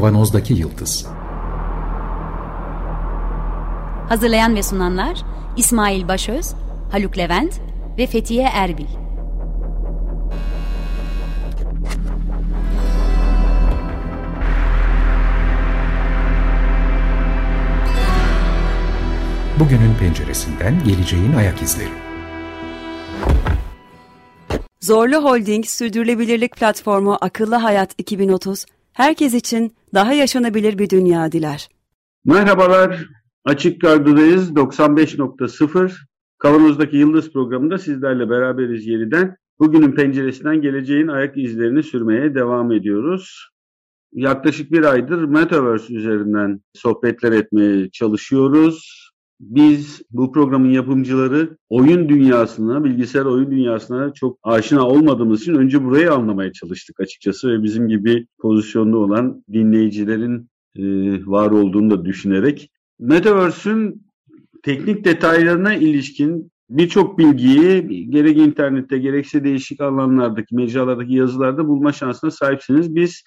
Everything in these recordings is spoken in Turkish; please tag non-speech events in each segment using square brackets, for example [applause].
Kavanozdaki Yıldız Hazırlayan ve sunanlar İsmail Başöz, Haluk Levent ve Fethiye Erbil. Bugünün penceresinden geleceğin ayak izleri. Zorlu Holding Sürdürülebilirlik Platformu Akıllı Hayat 2030, herkes için daha yaşanabilir bir dünya diler. Merhabalar, Açık Radyo'dayız 95.0. Kavanoz'daki Yıldız programında sizlerle beraberiz yeniden. Bugünün penceresinden geleceğin ayak izlerini sürmeye devam ediyoruz. Yaklaşık bir aydır Metaverse üzerinden sohbetler etmeye çalışıyoruz. Biz bu programın yapımcıları oyun dünyasına, bilgisayar oyun dünyasına çok aşina olmadığımız için önce burayı anlamaya çalıştık açıkçası ve bizim gibi pozisyonda olan dinleyicilerin e, var olduğunu da düşünerek. Metaverse'ün teknik detaylarına ilişkin birçok bilgiyi gerek internette gerekse değişik alanlardaki, mecralardaki yazılarda bulma şansına sahipsiniz. Biz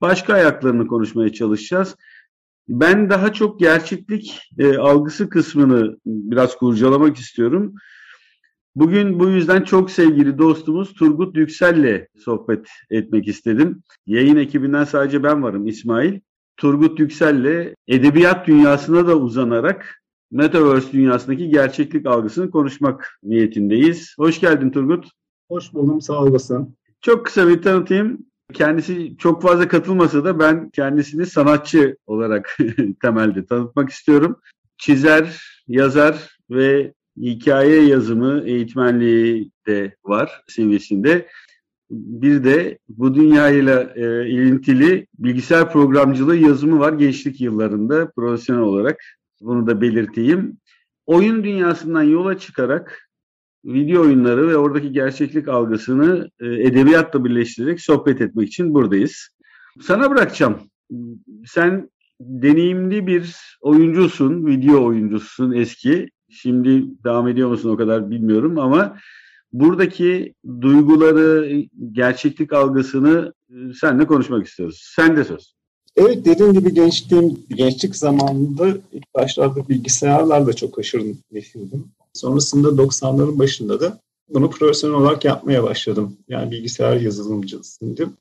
başka ayaklarını konuşmaya çalışacağız. Ben daha çok gerçeklik e, algısı kısmını biraz kurcalamak istiyorum. Bugün bu yüzden çok sevgili dostumuz Turgut Yüksel'le sohbet etmek istedim. Yayın ekibinden sadece ben varım İsmail. Turgut Yüksel'le edebiyat dünyasına da uzanarak Metaverse dünyasındaki gerçeklik algısını konuşmak niyetindeyiz. Hoş geldin Turgut. Hoş buldum, sağ olasın. Çok kısa bir tanıtayım. Kendisi çok fazla katılmasa da ben kendisini sanatçı olarak [laughs] temelde tanıtmak istiyorum. Çizer, yazar ve hikaye yazımı eğitmenliği de var seviyesinde. Bir de bu dünyayla e, ilintili bilgisayar programcılığı yazımı var gençlik yıllarında profesyonel olarak. Bunu da belirteyim. Oyun dünyasından yola çıkarak video oyunları ve oradaki gerçeklik algısını e, edebiyatla birleştirerek sohbet etmek için buradayız. Sana bırakacağım. Sen deneyimli bir oyuncusun, video oyuncusun eski. Şimdi devam ediyor musun o kadar bilmiyorum ama buradaki duyguları, gerçeklik algısını e, seninle konuşmak istiyoruz. Sen de söz. Evet dediğim gibi gençliğim, gençlik zamanında ilk başlarda bilgisayarlarla çok aşırı neşirdim. Sonrasında 90'ların başında da bunu profesyonel olarak yapmaya başladım. Yani bilgisayar yazılımcısıydım.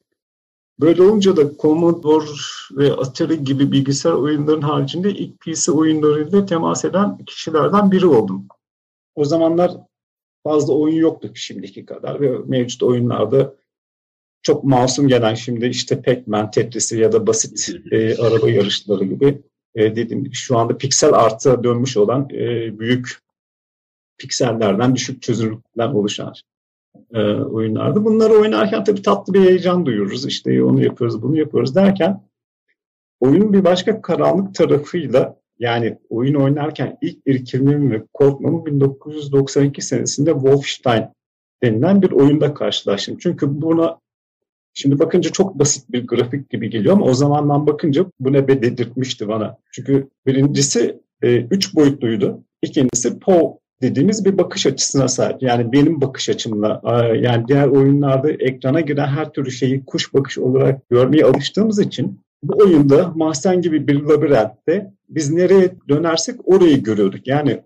Böyle olunca da Commodore ve Atari gibi bilgisayar oyunlarının haricinde ilk PC oyunlarıyla temas eden kişilerden biri oldum. O zamanlar fazla oyun yoktu şimdiki kadar ve mevcut oyunlarda çok masum gelen şimdi işte Pac-Man, Tetris'i ya da basit e, araba yarışları gibi e, dediğim gibi şu anda piksel artı dönmüş olan e, büyük piksellerden düşük çözünürlükten oluşan e, oyunlardı. Bunları oynarken tabii tatlı bir heyecan duyuyoruz. İşte onu yapıyoruz, bunu yapıyoruz derken oyunun bir başka karanlık tarafıyla yani oyun oynarken ilk irkilmem ve korkmamı 1992 senesinde Wolfenstein denilen bir oyunda karşılaştım. Çünkü buna şimdi bakınca çok basit bir grafik gibi geliyor ama o zamandan bakınca bu ne be dedirtmişti bana. Çünkü birincisi e, üç boyutluydu. İkincisi Poe dediğimiz bir bakış açısına sahip. Yani benim bakış açımla yani diğer oyunlarda ekrana giren her türlü şeyi kuş bakış olarak görmeye alıştığımız için bu oyunda mahzen gibi bir labirentte biz nereye dönersek orayı görüyorduk. Yani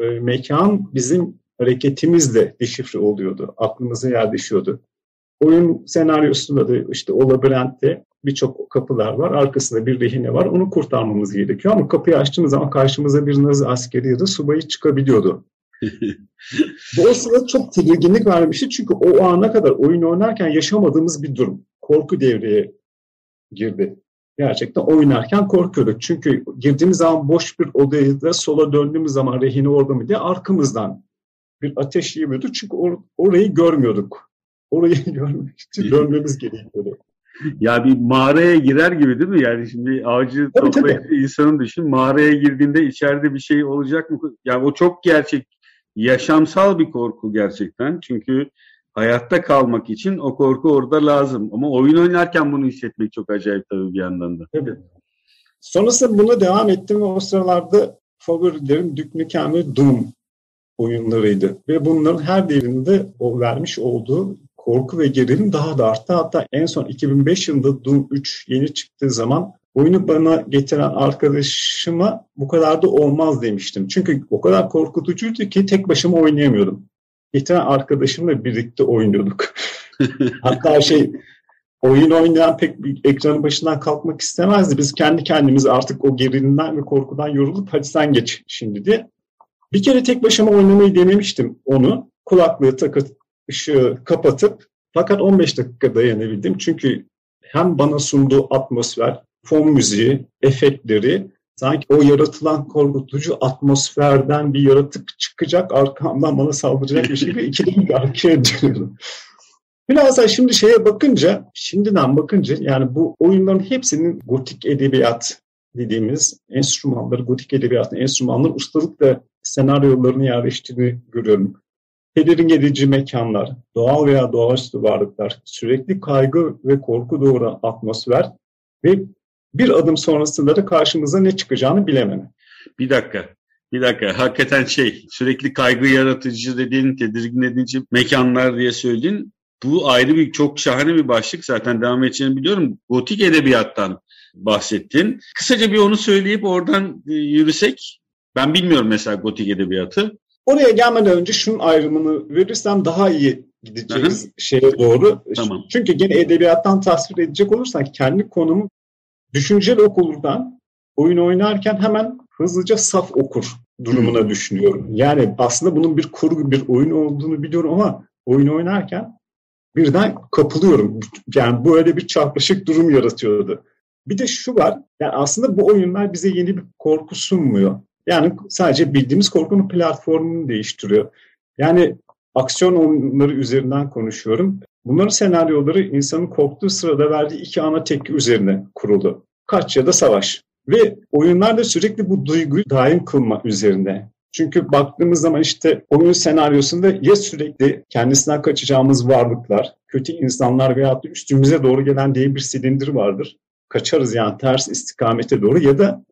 e, mekan bizim hareketimizle deşifre oluyordu. Aklımıza yerleşiyordu. Oyun senaryosunda da işte o labirentte birçok kapılar var. Arkasında bir rehine var. Onu kurtarmamız gerekiyor. Ama kapıyı açtığımız zaman karşımıza bir Nazi askeri ya da subayı çıkabiliyordu. Bu o sırada çok tedirginlik vermişti. Çünkü o ana kadar oyun oynarken yaşamadığımız bir durum. Korku devreye girdi. Gerçekten oynarken korkuyorduk. Çünkü girdiğimiz zaman boş bir odaya da sola döndüğümüz zaman rehine orada mı diye arkamızdan bir ateş yiyorduk. Çünkü or- orayı görmüyorduk. Orayı [laughs] görmek için görmemiz gerekiyordu. Ya bir mağaraya girer gibi değil mi? Yani şimdi avcı toplayıp insanın düşün mağaraya girdiğinde içeride bir şey olacak mı? Yani o çok gerçek, yaşamsal bir korku gerçekten. Çünkü hayatta kalmak için o korku orada lazım. Ama oyun oynarken bunu hissetmek çok acayip tabii bir yandan da. Tabii. Sonrasında buna devam ettim ve o sıralarda favorilerim Duke Nukem Doom oyunlarıydı. Ve bunların her birinde o vermiş olduğu korku ve gerilim daha da arttı. Hatta en son 2005 yılında Doom 3 yeni çıktığı zaman oyunu bana getiren arkadaşıma bu kadar da olmaz demiştim. Çünkü o kadar korkutucuydu ki tek başıma oynayamıyordum. Getiren arkadaşımla birlikte oynuyorduk. [laughs] Hatta şey oyun oynayan pek bir ekranın başından kalkmak istemezdi. Biz kendi kendimiz artık o gerilimden ve korkudan yorulup hadi sen geç şimdi diye. Bir kere tek başıma oynamayı denemiştim onu. Kulaklığı takıp ışığı kapatıp fakat 15 dakika dayanabildim. Çünkü hem bana sunduğu atmosfer, fon müziği, efektleri sanki o yaratılan korkutucu atmosferden bir yaratık çıkacak arkamdan bana saldıracak bir şey ikide bir arkaya dönüyorum. Biraz da şimdi şeye bakınca, şimdiden bakınca yani bu oyunların hepsinin gotik edebiyat dediğimiz enstrümanları, gotik edebiyatın enstrümanları ustalıkla senaryolarını yerleştirdiğini görüyorum. Tedirgin edici mekanlar, doğal veya doğaüstü varlıklar, sürekli kaygı ve korku doğuran atmosfer ve bir adım sonrasında da karşımıza ne çıkacağını bilememe. Bir dakika. Bir dakika. Hakikaten şey sürekli kaygı yaratıcı dediğin, tedirgin edici mekanlar diye söylediğin bu ayrı bir çok şahane bir başlık. Zaten devam edeceğini biliyorum. Gotik edebiyattan bahsettin. Kısaca bir onu söyleyip oradan e, yürüsek. Ben bilmiyorum mesela gotik edebiyatı. Oraya gelmeden önce şunun ayrımını verirsem daha iyi gideceğiz Hı-hı. şeye doğru. Tamam. Çünkü gene edebiyattan tasvir edecek olursan kendi konumu düşünceli okuldan oyun oynarken hemen hızlıca saf okur durumuna hmm. düşünüyorum. Yani aslında bunun bir kurgu, bir oyun olduğunu biliyorum ama oyun oynarken birden kapılıyorum. Yani böyle bir çarpışık durum yaratıyordu. Bir de şu var, yani aslında bu oyunlar bize yeni bir korku sunmuyor. Yani sadece bildiğimiz korkunun platformunu değiştiriyor. Yani aksiyon oyunları üzerinden konuşuyorum. Bunların senaryoları insanın korktuğu sırada verdiği iki ana tepki üzerine kurulu. Kaç ya da savaş. Ve oyunlarda sürekli bu duyguyu daim kılma üzerine. Çünkü baktığımız zaman işte oyun senaryosunda ya sürekli kendisinden kaçacağımız varlıklar, kötü insanlar veya da üstümüze doğru gelen diye bir silindir vardır. Kaçarız yani ters istikamete doğru ya da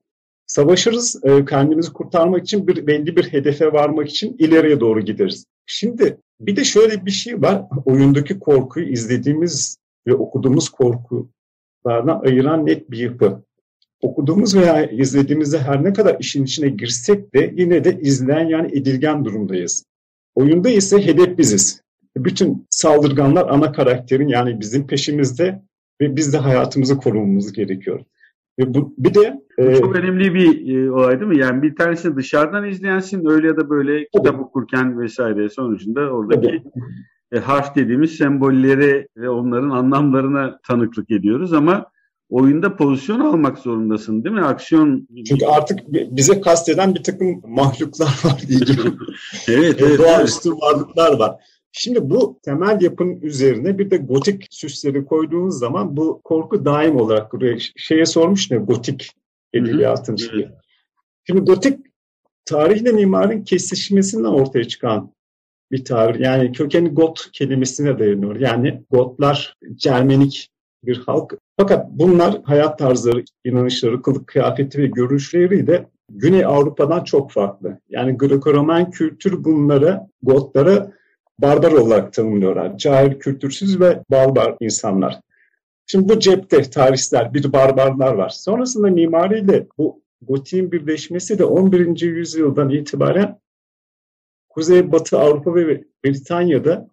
savaşırız e, kendimizi kurtarmak için bir belli bir hedefe varmak için ileriye doğru gideriz. Şimdi bir de şöyle bir şey var. Oyundaki korkuyu izlediğimiz ve okuduğumuz korkulardan ayıran net bir yapı okuduğumuz veya izlediğimizde her ne kadar işin içine girsek de yine de izleyen yani edilgen durumdayız. Oyunda ise hedef biziz. Bütün saldırganlar ana karakterin yani bizim peşimizde ve biz de hayatımızı korumamız gerekiyor. Ve bu, bir de bu çok e, önemli bir e, olay değil mi? Yani bir tanesi dışarıdan izleyensin öyle ya da böyle kitap okurken vesaire sonucunda oradaki e, harf dediğimiz sembolleri ve onların anlamlarına tanıklık ediyoruz ama oyunda pozisyon almak zorundasın değil mi? Aksiyon... Çünkü artık bize kasteden bir takım mahluklar var diyeceğim. [laughs] evet, evet. Doğaüstü evet. varlıklar var. Şimdi bu temel yapının üzerine bir de gotik süsleri koyduğunuz zaman bu korku daim olarak duruyor. Şeye sormuş ne gotik edebiyatın şeyi. Şimdi gotik tarihle mimarın kesişmesinden ortaya çıkan bir tabir. Yani kökeni got kelimesine dayanıyor. Yani gotlar Cermenik bir halk. Fakat bunlar hayat tarzları, inanışları, kılık kıyafeti ve görüşleriyle Güney Avrupa'dan çok farklı. Yani Greco-Roman kültür bunları Gotlara barbar olarak tanımlıyorlar. Cahil, kültürsüz ve barbar insanlar. Şimdi bu cepte tarihler, bir barbarlar var. Sonrasında mimariyle bu gotiğin birleşmesi de 11. yüzyıldan itibaren Kuzey Batı Avrupa ve Britanya'da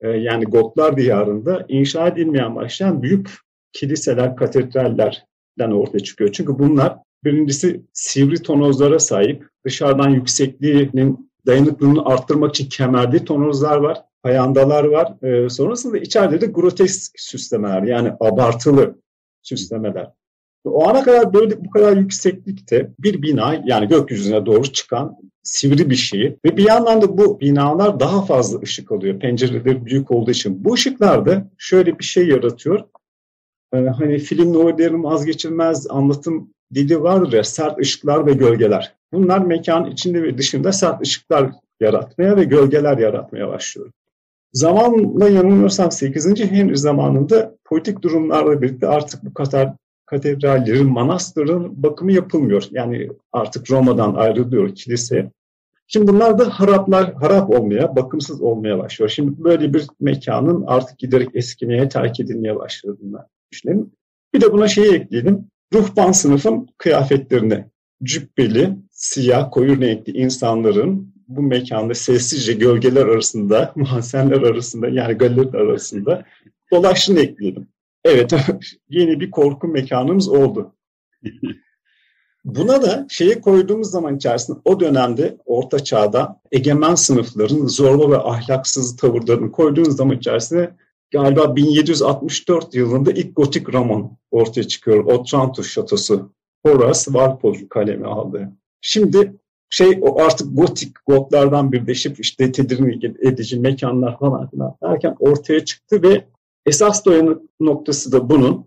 e, yani Gotlar diyarında inşa edilmeyen başlayan büyük kiliseler, katedrallerden ortaya çıkıyor. Çünkü bunlar birincisi sivri tonozlara sahip, dışarıdan yüksekliğinin dayanıklılığını arttırmak için kemerli tonozlar var, payandalar var. E, sonrasında içeride de grotesk süslemeler yani abartılı süslemeler. O ana kadar böyle bu kadar yükseklikte bir bina yani gökyüzüne doğru çıkan sivri bir şey ve bir yandan da bu binalar daha fazla ışık alıyor. Pencereleri büyük olduğu için. Bu ışıklar da şöyle bir şey yaratıyor. Ee, hani film noirlerin vazgeçilmez anlatım dili vardır ya sert ışıklar ve gölgeler. Bunlar mekan içinde ve dışında sert ışıklar yaratmaya ve gölgeler yaratmaya başlıyor. Zamanla yanılmıyorsam 8. Henry zamanında politik durumlarla birlikte artık bu kadar katedrallerin, manastırın bakımı yapılmıyor. Yani artık Roma'dan ayrılıyor kilise. Şimdi bunlar da haraplar, harap olmaya, bakımsız olmaya başlıyor. Şimdi böyle bir mekanın artık giderek eskimeye, terk edilmeye başladığını düşünelim. Bir de buna şeyi ekleyelim. Ruhban sınıfın kıyafetlerini cübbeli, siyah, koyu renkli insanların bu mekanda sessizce gölgeler arasında, [laughs] mahzenler arasında yani galeri arasında dolaştığını ekledim. Evet, [laughs] yeni bir korku mekanımız oldu. Buna da şeyi koyduğumuz zaman içerisinde o dönemde orta çağda egemen sınıfların zorlu ve ahlaksız tavırlarını koyduğumuz zaman içerisinde galiba 1764 yılında ilk gotik roman ortaya çıkıyor. Otranto Şatosu. Horace Walpole kalemi aldı. Şimdi şey o artık gotik gotlardan birleşip işte tedirgin edici mekanlar falan filan derken ortaya çıktı ve esas dayanık noktası da bunun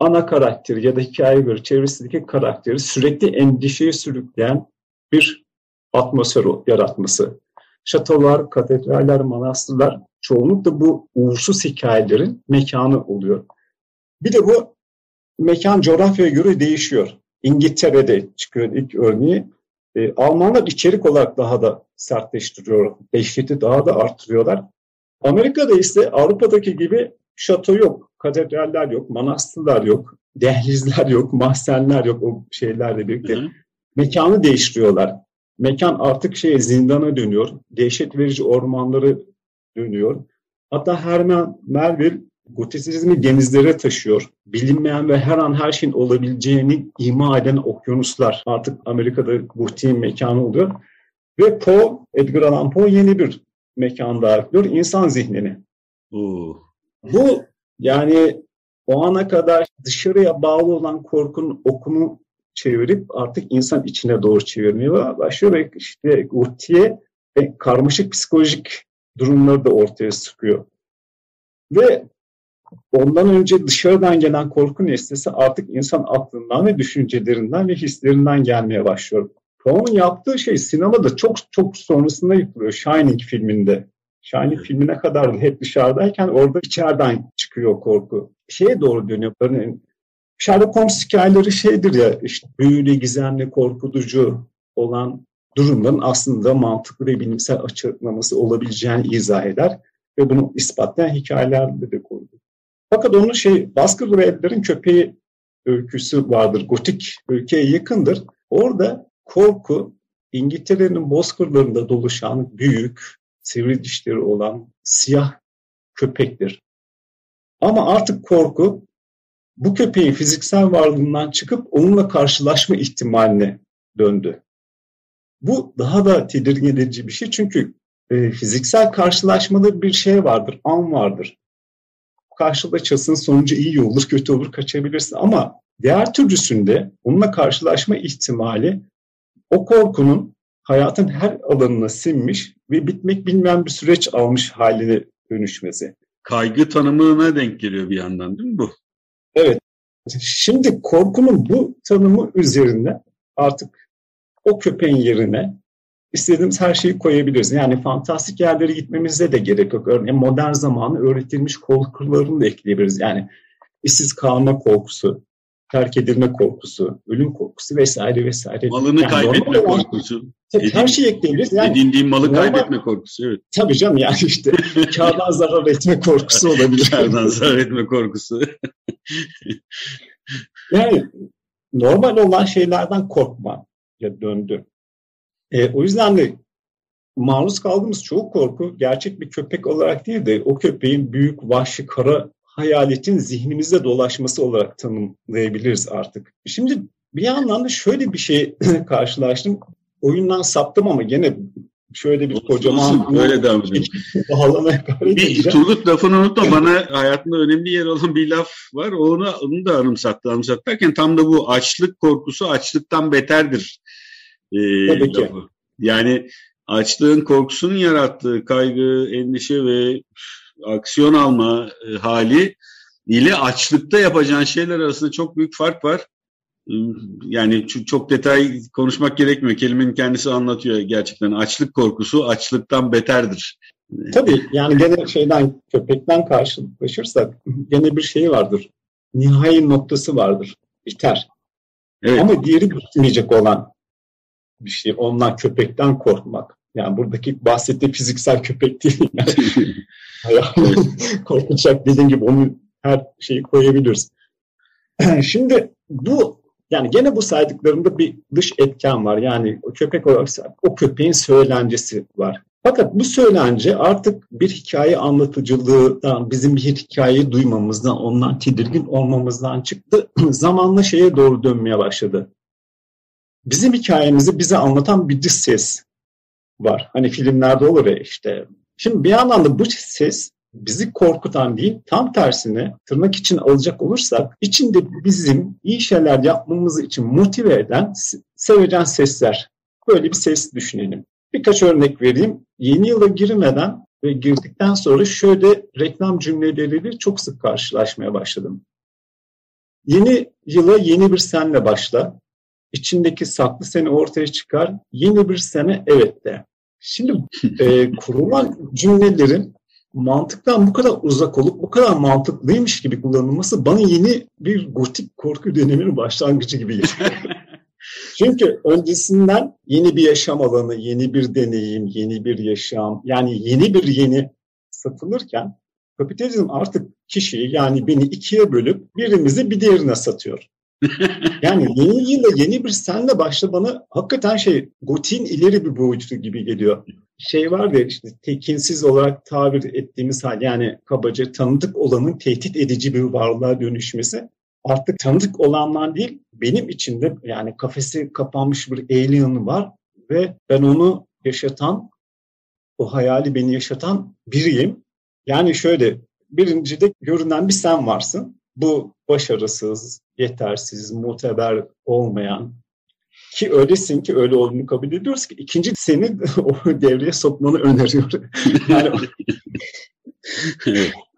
ana karakteri ya da hikayeye göre çevresindeki karakteri sürekli endişeye sürükleyen bir atmosfer yaratması. Şatolar, katedraller, manastırlar çoğunlukla bu uğursuz hikayelerin mekanı oluyor. Bir de bu mekan coğrafyaya göre değişiyor. İngiltere'de çıkıyor ilk örneği. E, Almanlar içerik olarak daha da sertleştiriyor. Dehşeti daha da artırıyorlar. Amerika'da ise Avrupa'daki gibi şato yok, katedraller yok, manastırlar yok, dehlizler yok, mahzenler yok o şeylerle birlikte. Hı hı. Mekanı değiştiriyorlar. Mekan artık şey zindana dönüyor. Dehşet verici ormanları dönüyor. Hatta Herman Melville gotisizmi denizlere taşıyor. Bilinmeyen ve her an her şeyin olabileceğini ima eden okyanuslar artık Amerika'da gotiğin mekanı oluyor. Ve Poe, Edgar Allan Poe yeni bir mekan ekliyor. İnsan zihnini. Oo. Bu yani o ana kadar dışarıya bağlı olan korkunun okunu çevirip artık insan içine doğru çevirmeye başlıyor ve işte Gutiye ve karmaşık psikolojik durumları da ortaya çıkıyor. Ve ondan önce dışarıdan gelen korku nesnesi artık insan aklından ve düşüncelerinden ve hislerinden gelmeye başlıyor. Poe'nun yaptığı şey sinemada çok çok sonrasında yapılıyor. Shining filminde. Shining filmine kadar hep dışarıdayken orada içeriden çıkıyor korku. Şeye doğru dönüyor. Örneğin Sherlock Holmes hikayeleri şeydir ya işte büyülü, gizemli, korkutucu olan durumların aslında mantıklı ve bilimsel açıklaması olabileceğini izah eder ve bunu ispatlayan hikayelerle de koydu. Fakat onun şey Baskır ve Edler'in köpeği öyküsü vardır. Gotik ülkeye yakındır. Orada korku İngiltere'nin bozkırlarında doluşan büyük, sivri dişleri olan siyah köpektir. Ama artık korku bu köpeğin fiziksel varlığından çıkıp onunla karşılaşma ihtimaline döndü. Bu daha da tedirgin edici bir şey çünkü e, fiziksel karşılaşmada bir şey vardır, an vardır. Karşılaşasın sonucu iyi olur, kötü olur, kaçabilirsin ama diğer türlüsünde onunla karşılaşma ihtimali o korkunun hayatın her alanına sinmiş ve bitmek bilmeyen bir süreç almış haline dönüşmesi. Kaygı tanımına denk geliyor bir yandan değil mi bu? Evet. Şimdi korkunun bu tanımı üzerine artık o köpeğin yerine istediğimiz her şeyi koyabiliriz. Yani fantastik yerlere gitmemize de gerek yok. Örneğin modern zamanı öğretilmiş korkularını da ekleyebiliriz. Yani işsiz kalma korkusu, terk edilme korkusu, ölüm korkusu vesaire vesaire. Malını yani kaybetme korkusu. Tabii Edin, her şeyi ekleyebiliriz. Yani, edindiğin malı normal, kaybetme korkusu. Evet. Tabii canım yani işte [laughs] kardan zarar etme korkusu olabilir. kardan zarar etme korkusu. [laughs] yani normal olan şeylerden korkma ya döndü. E, o yüzden de maruz kaldığımız çoğu korku gerçek bir köpek olarak değil de o köpeğin büyük, vahşi, kara hayaletin zihnimizde dolaşması olarak tanımlayabiliriz artık. Şimdi bir yandan da şöyle bir şey [laughs] karşılaştım. Oyundan saptım ama gene şöyle bir kocaman böyle devam edelim. bir Turgut lafını unutma bana hayatında önemli yer olan bir laf var. Onu, onu da anımsattı. Anımsatırken tam da bu açlık korkusu açlıktan beterdir. Ee, Tabii ki. Lafı. Yani açlığın korkusunun yarattığı kaygı, endişe ve aksiyon alma e, hali ile açlıkta yapacağın şeyler arasında çok büyük fark var. Yani çok detay konuşmak gerekmiyor. Kelimenin kendisi anlatıyor gerçekten. Açlık korkusu açlıktan beterdir. Tabii yani gene şeyden köpekten karşılaşırsak gene bir şey vardır. Nihai noktası vardır. Biter. Evet. Ama diğeri bitmeyecek olan bir şey. Ondan köpekten korkmak. Yani buradaki bahsettiği fiziksel köpek değil. Yani [laughs] korkacak dediğim gibi onu her şeyi koyabiliriz. [clears throat] Şimdi bu yani gene bu saydıklarımda bir dış etken var. Yani o köpek olarak o köpeğin söylencesi var. Fakat bu söylence artık bir hikaye anlatıcılığından, bizim bir hikayeyi duymamızdan, ondan tedirgin olmamızdan çıktı. [clears throat] Zamanla şeye doğru dönmeye başladı. Bizim hikayemizi bize anlatan bir dış ses var. Hani filmlerde olur ya işte. Şimdi bir yandan da bu ses bizi korkutan değil, tam tersine tırnak için alacak olursak içinde bizim iyi şeyler yapmamız için motive eden sevecen sesler. Böyle bir ses düşünelim. Birkaç örnek vereyim. Yeni yıla girmeden ve girdikten sonra şöyle reklam cümleleriyle çok sık karşılaşmaya başladım. Yeni yıla yeni bir senle başla. İçindeki saklı seni ortaya çıkar. Yeni bir sene evet de. Şimdi [laughs] e, kurulan cümlelerin mantıktan bu kadar uzak olup bu kadar mantıklıymış gibi kullanılması bana yeni bir gotik korku döneminin başlangıcı gibi geliyor. [laughs] Çünkü öncesinden yeni bir yaşam alanı, yeni bir deneyim, yeni bir yaşam, yani yeni bir yeni satılırken kapitalizm artık kişiyi yani beni ikiye bölüp birimizi bir diğerine satıyor. Yani yeni yılda yeni bir senle başla bana hakikaten şey gotin ileri bir boyutu gibi geliyor. Şey var ya işte tekinsiz olarak tabir ettiğimiz hal yani kabaca tanıdık olanın tehdit edici bir varlığa dönüşmesi artık tanıdık olanlar değil benim içinde yani kafesi kapanmış bir alien var ve ben onu yaşatan o hayali beni yaşatan biriyim. Yani şöyle birincide görünen bir sen varsın. Bu başarısız, yetersiz, muteber olmayan ki öylesin ki öyle olduğunu kabul ediyoruz ki ikinci seni [laughs] o devreye sokmanı öneriyorum. [laughs] yani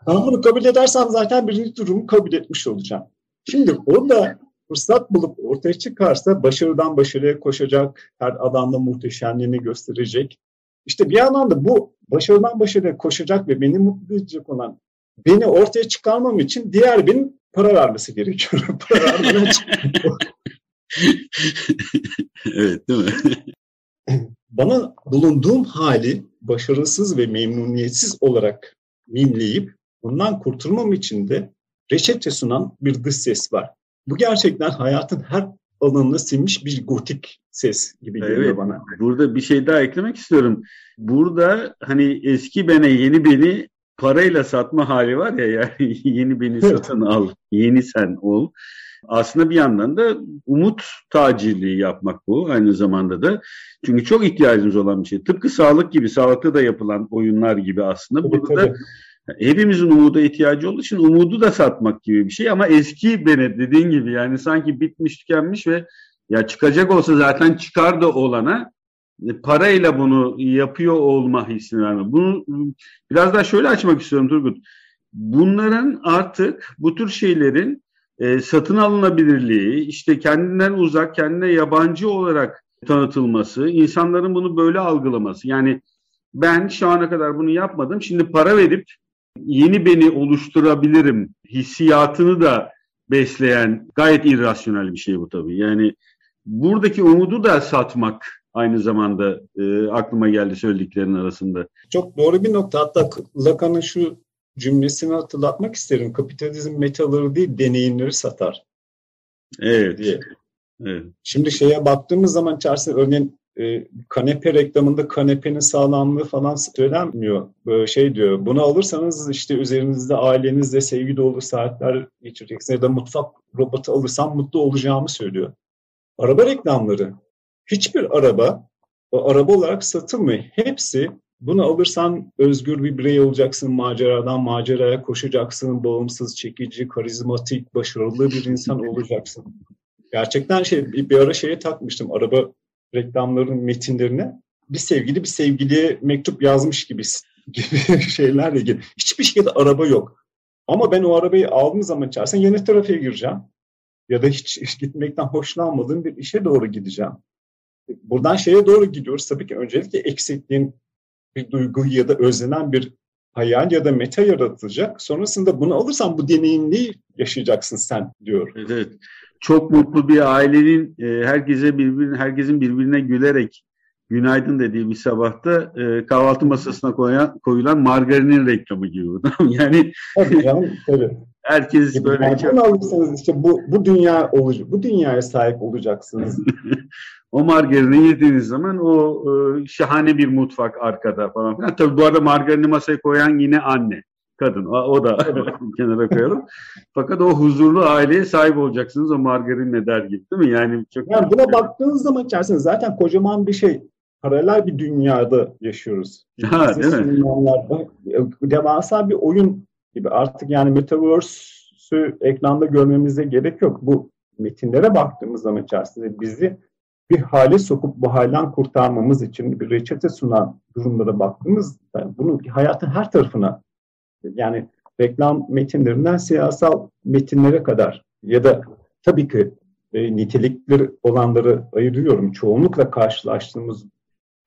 ben bunu kabul edersem zaten birinci durumu kabul etmiş olacağım. Şimdi orada fırsat bulup ortaya çıkarsa başarıdan başarıya koşacak, her alanda muhteşemliğini gösterecek. İşte bir yandan da bu başarıdan başarıya koşacak ve beni mutlu edecek olan beni ortaya çıkarmam için diğer birinin para vermesi gerekiyor. [laughs] para vermeden [laughs] Evet değil mi? [laughs] Bana bulunduğum hali başarısız ve memnuniyetsiz olarak mimleyip bundan kurtulmam için de reçete sunan bir dış ses var. Bu gerçekten hayatın her alanına sinmiş bir gotik ses gibi geliyor evet, bana. Burada bir şey daha eklemek istiyorum. Burada hani eski bene yeni beni parayla satma hali var ya yani [laughs] yeni beni satın al, yeni sen ol. Aslında bir yandan da umut tacirliği yapmak bu aynı zamanda da. Çünkü çok ihtiyacımız olan bir şey. Tıpkı sağlık gibi, sağlıkta da yapılan oyunlar gibi aslında. Tabii, Burada tabii hepimizin umuda ihtiyacı olduğu için umudu da satmak gibi bir şey ama eski bene dediğin gibi yani sanki bitmiş tükenmiş ve ya çıkacak olsa zaten çıkar da olana parayla bunu yapıyor olma hissini verme. Bunu biraz daha şöyle açmak istiyorum Turgut. Bunların artık bu tür şeylerin e, satın alınabilirliği, işte kendinden uzak, kendine yabancı olarak tanıtılması, insanların bunu böyle algılaması. Yani ben şu ana kadar bunu yapmadım. Şimdi para verip yeni beni oluşturabilirim hissiyatını da besleyen gayet irrasyonel bir şey bu tabii. Yani buradaki umudu da satmak aynı zamanda e, aklıma geldi söylediklerinin arasında. Çok doğru bir nokta. Hatta Lacan'ın şu cümlesini hatırlatmak isterim. Kapitalizm metaları değil deneyimleri satar. Evet. Diye. evet. Şimdi şeye baktığımız zaman içerisinde örneğin e, kanepe reklamında kanepenin sağlamlığı falan söylenmiyor. Böyle şey diyor, bunu alırsanız işte üzerinizde ailenizle sevgi dolu saatler geçireceksiniz ya da mutfak robotu alırsam mutlu olacağımı söylüyor. Araba reklamları, hiçbir araba araba olarak satılmıyor. Hepsi bunu alırsan özgür bir birey olacaksın, maceradan maceraya koşacaksın, bağımsız, çekici, karizmatik, başarılı bir insan olacaksın. Gerçekten şey bir ara şeye takmıştım. Araba reklamların metinlerine bir sevgili bir sevgiliye mektup yazmış gibi [laughs] gibi şeylerle ilgili. Hiçbir şeyde araba yok. Ama ben o arabayı aldığım zaman içerisinde yeni trafiğe gireceğim. Ya da hiç, hiç gitmekten hoşlanmadığım bir işe doğru gideceğim. Buradan şeye doğru gidiyoruz. Tabii ki öncelikle eksikliğin bir duygu ya da özlenen bir hayal ya da meta yaratılacak. Sonrasında bunu alırsan bu deneyimliği yaşayacaksın sen diyor. Evet çok mutlu bir ailenin e, herkese birbirine herkesin birbirine gülerek günaydın dediği bir sabahta e, kahvaltı masasına koyan, koyulan margarinin reklamı gibi. [laughs] yani tabii canım, tabii. Herkes böyle yani çok... alırsanız işte bu bu dünya olacak. Bu dünyaya sahip olacaksınız. [laughs] o margarini yediğiniz zaman o e, şahane bir mutfak arkada falan filan. Tabii bu arada margarini masaya koyan yine anne kadın. O, o da [laughs] kenara koyalım. Fakat o huzurlu aileye sahip olacaksınız o margarinle der gibi değil mi? Yani çok yani buna baktığınız zaman içerisinde zaten kocaman bir şey paralel bir dünyada yaşıyoruz. [laughs] Ha, değil mi? Devasa bir oyun gibi artık yani Metaverse'ü ekranda görmemize gerek yok. Bu metinlere baktığımız zaman içerisinde bizi bir hale sokup bu halden kurtarmamız için bir reçete sunan durumlara baktığımız bunu hayatın her tarafına yani reklam metinlerinden siyasal metinlere kadar ya da tabii ki e, nitelikli olanları ayırıyorum. Çoğunlukla karşılaştığımız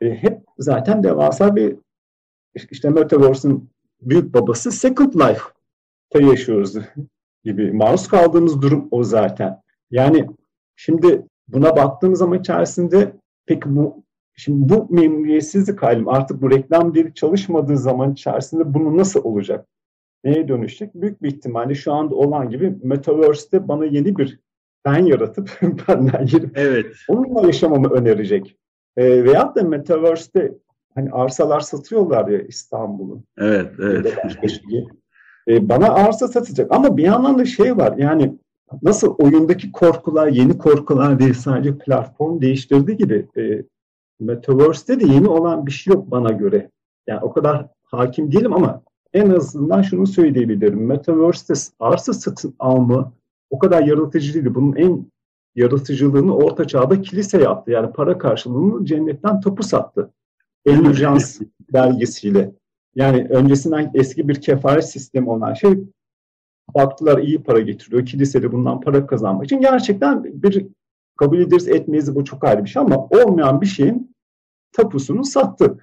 e, hep zaten devasa bir işte Metaverse'ın büyük babası Second Life'ta yaşıyoruz [laughs] gibi. Maruz kaldığımız durum o zaten. Yani şimdi buna baktığımız zaman içerisinde peki bu şimdi bu memnuniyetsizlik halim artık bu reklam dili çalışmadığı zaman içerisinde bunu nasıl olacak? Neye dönüşecek? Büyük bir ihtimalle şu anda olan gibi Metaverse'de bana yeni bir ben yaratıp [laughs] benden girip evet. onunla yaşamamı önerecek. E, veyahut da Metaverse'de hani arsalar satıyorlar ya İstanbul'un. Evet, evet. E, bana arsa satacak ama bir yandan da şey var yani nasıl oyundaki korkular yeni korkular değil sadece platform değiştirdiği gibi e, Metaverse'de de yeni olan bir şey yok bana göre. Yani o kadar hakim değilim ama en azından şunu söyleyebilirim. Metaverse'de arsa satın alma o kadar yaratıcı değildi. Bunun en yaratıcılığını orta çağda kilise yaptı. Yani para karşılığını cennetten topu sattı. Endurjans belgesiyle. [laughs] Yani öncesinden eski bir kefaret sistemi olan şey baktılar iyi para getiriyor. Kilisede bundan para kazanmak için gerçekten bir kabul ederiz etmeyiz bu çok ayrı bir şey ama olmayan bir şeyin tapusunu sattı.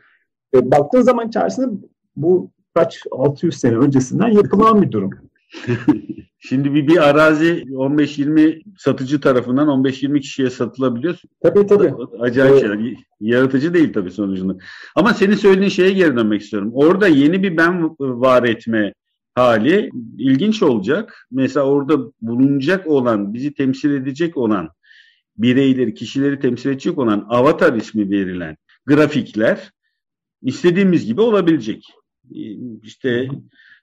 E, baktığın zaman içerisinde bu kaç 600 sene öncesinden yapılan bir durum. [laughs] Şimdi bir, bir arazi 15-20 satıcı tarafından 15-20 kişiye satılabiliyor. Tabii tabii. Acayip evet. şeyler. Yaratıcı değil tabii sonucunda. Ama senin söylediğin şeye geri dönmek istiyorum. Orada yeni bir ben var etme hali ilginç olacak. Mesela orada bulunacak olan, bizi temsil edecek olan bireyleri, kişileri temsil edecek olan avatar ismi verilen grafikler istediğimiz gibi olabilecek. İşte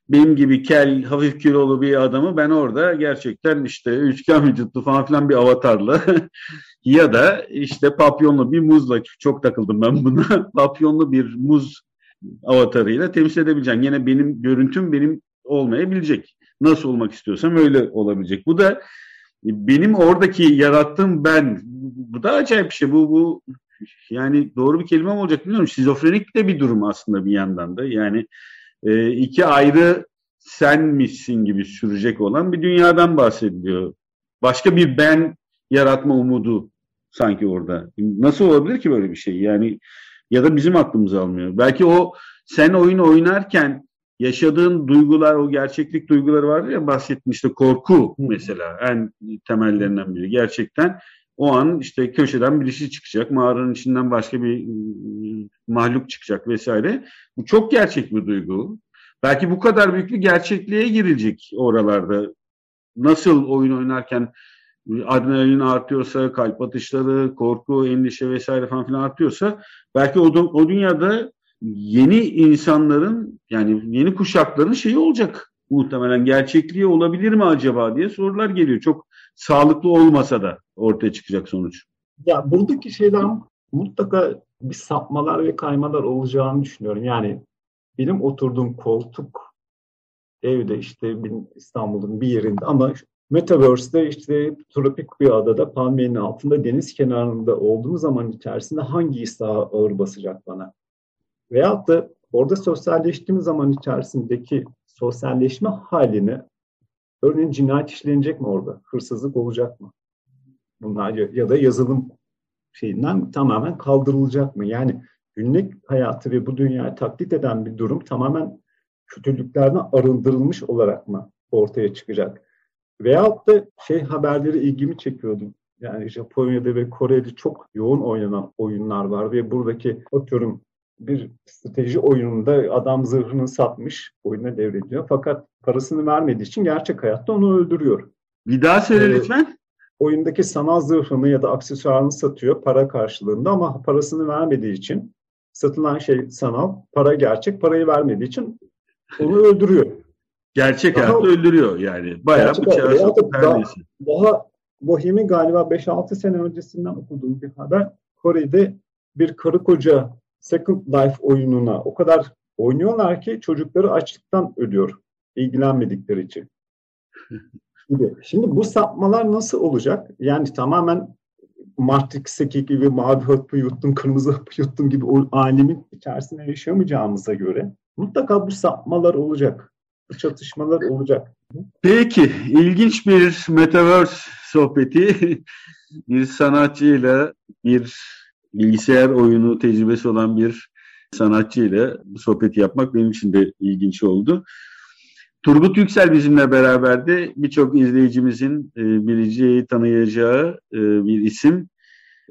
benim gibi kel, hafif kilolu bir adamı ben orada gerçekten işte üçgen vücutlu falan filan bir avatarla [laughs] ya da işte papyonlu bir muzla çok takıldım ben buna. [laughs] papyonlu bir muz avatarıyla temsil edebileceğim. Yine benim görüntüm benim olmayabilecek. Nasıl olmak istiyorsam öyle olabilecek. Bu da benim oradaki yarattığım ben. Bu da acayip bir şey. Bu, bu yani doğru bir kelime mi olacak bilmiyorum. Şizofrenik de bir durum aslında bir yandan da. Yani e, iki ayrı sen misin gibi sürecek olan bir dünyadan bahsediliyor. Başka bir ben yaratma umudu sanki orada. Nasıl olabilir ki böyle bir şey? Yani ya da bizim aklımız almıyor. Belki o sen oyun oynarken yaşadığın duygular, o gerçeklik duyguları vardır ya bahsettin işte korku mesela en temellerinden biri. Gerçekten o an işte köşeden birisi çıkacak, mağaranın içinden başka bir ıı, mahluk çıkacak vesaire. Bu çok gerçek bir duygu. Belki bu kadar büyük bir gerçekliğe girilecek oralarda. Nasıl oyun oynarken adrenalin artıyorsa, kalp atışları, korku, endişe vesaire falan filan artıyorsa belki o, o dünyada yeni insanların yani yeni kuşakların şeyi olacak muhtemelen gerçekliği olabilir mi acaba diye sorular geliyor. Çok sağlıklı olmasa da ortaya çıkacak sonuç. Ya buradaki şeyler mutlaka bir sapmalar ve kaymalar olacağını düşünüyorum. Yani benim oturduğum koltuk evde işte İstanbul'un bir yerinde ama Metaverse'de işte tropik bir adada palmiyenin altında deniz kenarında olduğum zaman içerisinde hangi his daha ağır basacak bana? Veyahut da orada sosyalleştiğim zaman içerisindeki sosyalleşme halini örneğin cinayet işlenecek mi orada? Hırsızlık olacak mı? Bunlar ya da yazılım şeyinden tamamen kaldırılacak mı? Yani günlük hayatı ve bu dünyayı taklit eden bir durum tamamen kötülüklerden arındırılmış olarak mı ortaya çıkacak? Veyahut da şey haberleri ilgimi çekiyordu. Yani Japonya'da ve Kore'de çok yoğun oynanan oyunlar var ve buradaki atıyorum bir strateji oyununda adam zırhını satmış, oyuna devrediyor. Fakat parasını vermediği için gerçek hayatta onu öldürüyor. Bir daha söyle Ee, lütfen. Oyundaki sanal zırhını ya da aksesuarını satıyor para karşılığında ama parasını vermediği için satılan şey sanal, para gerçek, parayı vermediği için onu öldürüyor. Gerçek hayatta öldürüyor yani. Bayağı bıçağı sokup daha-. Daha Bohem'i galiba 5-6 sene öncesinden okuduğum bir haber. Kore'de bir karı koca Second Life oyununa o kadar oynuyorlar ki çocukları açlıktan ölüyor. ilgilenmedikleri için. [laughs] Gibi. Şimdi bu sapmalar nasıl olacak? Yani tamamen Matrix'teki gibi mavi hapı yuttum, kırmızı hapı yuttum gibi o alemin içerisinde yaşamayacağımıza göre mutlaka bu sapmalar olacak. Bu çatışmalar olacak. Peki, ilginç bir Metaverse sohbeti. [laughs] bir sanatçıyla, bir bilgisayar oyunu tecrübesi olan bir sanatçıyla bu sohbeti yapmak benim için de ilginç oldu. Turgut Yüksel bizimle beraberdi. Birçok izleyicimizin e, bileceği, tanıyacağı e, bir isim.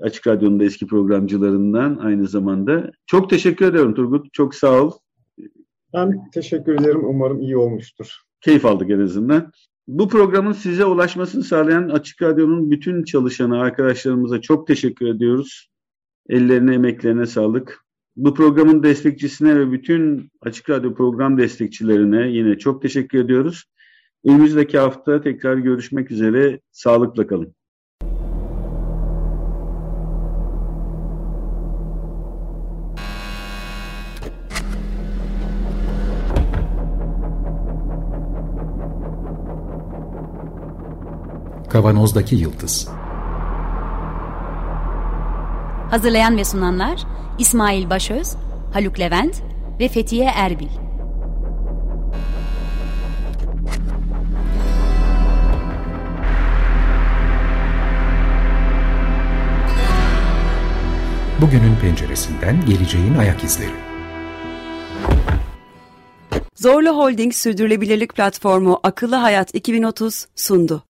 Açık Radyo'nun da eski programcılarından aynı zamanda. Çok teşekkür ediyorum Turgut. Çok sağ ol. Ben teşekkür ederim. Umarım iyi olmuştur. Keyif aldık en azından. Bu programın size ulaşmasını sağlayan Açık Radyo'nun bütün çalışanı arkadaşlarımıza çok teşekkür ediyoruz. Ellerine, emeklerine sağlık. Bu programın destekçisine ve bütün Açık Radyo program destekçilerine yine çok teşekkür ediyoruz. Önümüzdeki hafta tekrar görüşmek üzere. Sağlıkla kalın. Kavanozdaki Yıldız Hazırlayan ve sunanlar İsmail Başöz, Haluk Levent ve Fethiye Erbil. Bugünün penceresinden geleceğin ayak izleri. Zorlu Holding Sürdürülebilirlik Platformu Akıllı Hayat 2030 sundu.